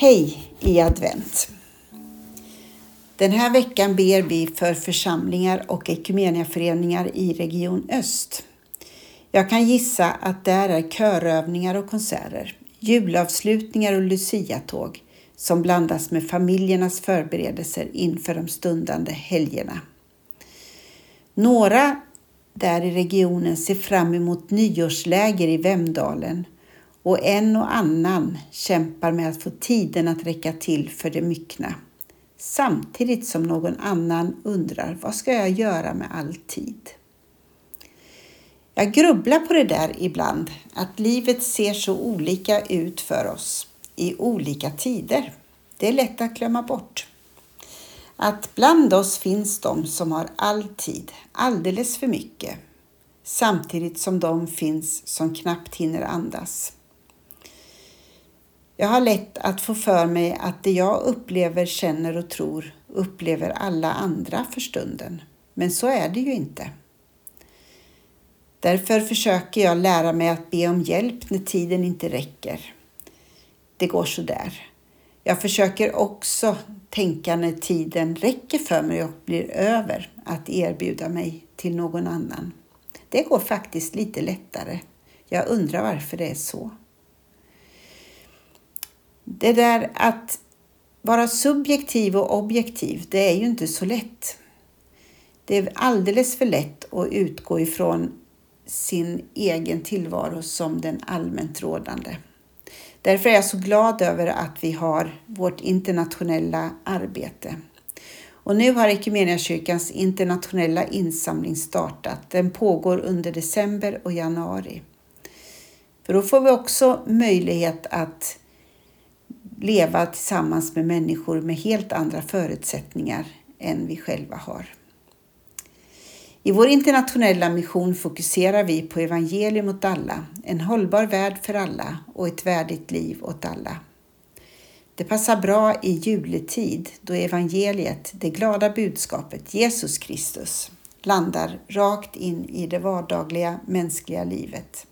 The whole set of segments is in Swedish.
Hej i advent! Den här veckan ber vi för församlingar och ekumeniaföreningar i Region Öst. Jag kan gissa att där är körövningar och konserter, julavslutningar och luciatåg som blandas med familjernas förberedelser inför de stundande helgerna. Några där i regionen ser fram emot nyårsläger i Vemdalen och en och annan kämpar med att få tiden att räcka till för det myckna. Samtidigt som någon annan undrar vad ska jag göra med all tid? Jag grubblar på det där ibland, att livet ser så olika ut för oss i olika tider. Det är lätt att glömma bort. Att bland oss finns de som har all tid, alldeles för mycket, samtidigt som de finns som knappt hinner andas. Jag har lätt att få för mig att det jag upplever, känner och tror upplever alla andra för stunden. Men så är det ju inte. Därför försöker jag lära mig att be om hjälp när tiden inte räcker. Det går så där. Jag försöker också tänka när tiden räcker för mig och blir över att erbjuda mig till någon annan. Det går faktiskt lite lättare. Jag undrar varför det är så. Det där att vara subjektiv och objektiv, det är ju inte så lätt. Det är alldeles för lätt att utgå ifrån sin egen tillvaro som den allmänt rådande. Därför är jag så glad över att vi har vårt internationella arbete. Och nu har Equmeniakyrkans internationella insamling startat. Den pågår under december och januari. För då får vi också möjlighet att leva tillsammans med människor med helt andra förutsättningar än vi själva har. I vår internationella mission fokuserar vi på evangelium åt alla, en hållbar värld för alla och ett värdigt liv åt alla. Det passar bra i juletid då evangeliet, det glada budskapet Jesus Kristus, landar rakt in i det vardagliga mänskliga livet.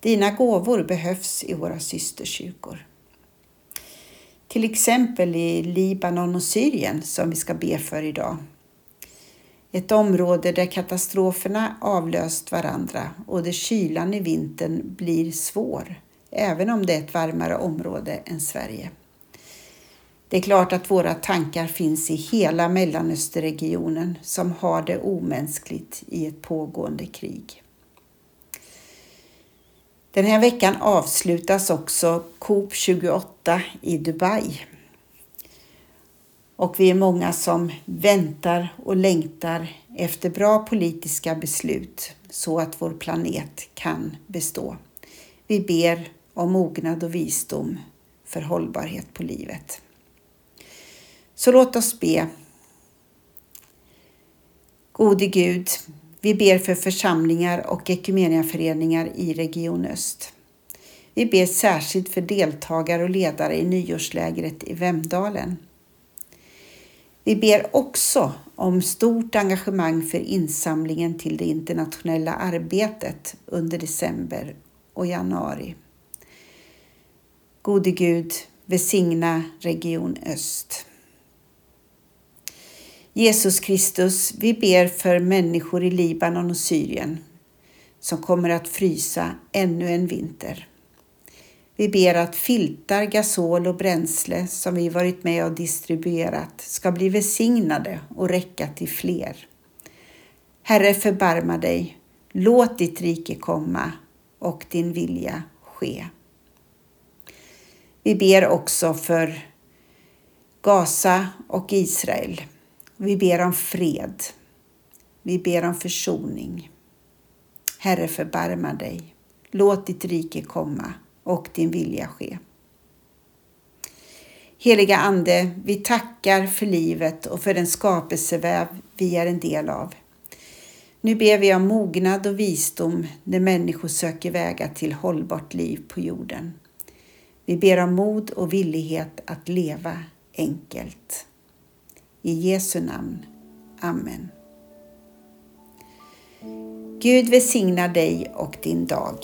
Dina gåvor behövs i våra systerkyrkor. Till exempel i Libanon och Syrien som vi ska be för idag. Ett område där katastroferna avlöst varandra och där kylan i vintern blir svår, även om det är ett varmare område än Sverige. Det är klart att våra tankar finns i hela Mellanösterregionen som har det omänskligt i ett pågående krig. Den här veckan avslutas också COP 28 i Dubai. Och vi är många som väntar och längtar efter bra politiska beslut så att vår planet kan bestå. Vi ber om mognad och visdom för hållbarhet på livet. Så låt oss be. Gode Gud, vi ber för församlingar och ekumeniaföreningar i Region Öst. Vi ber särskilt för deltagare och ledare i nyårslägret i Vemdalen. Vi ber också om stort engagemang för insamlingen till det internationella arbetet under december och januari. Gode Gud, välsigna Region Öst. Jesus Kristus, vi ber för människor i Libanon och Syrien som kommer att frysa ännu en vinter. Vi ber att filtar, gasol och bränsle som vi varit med och distribuerat ska bli välsignade och räcka till fler. Herre, förbarma dig. Låt ditt rike komma och din vilja ske. Vi ber också för Gaza och Israel. Vi ber om fred. Vi ber om försoning. Herre, förbarma dig. Låt ditt rike komma och din vilja ske. Heliga Ande, vi tackar för livet och för den skapelseväv vi är en del av. Nu ber vi om mognad och visdom när människor söker vägar till hållbart liv på jorden. Vi ber om mod och villighet att leva enkelt. I Jesu namn. Amen. Gud välsignar dig och din dag.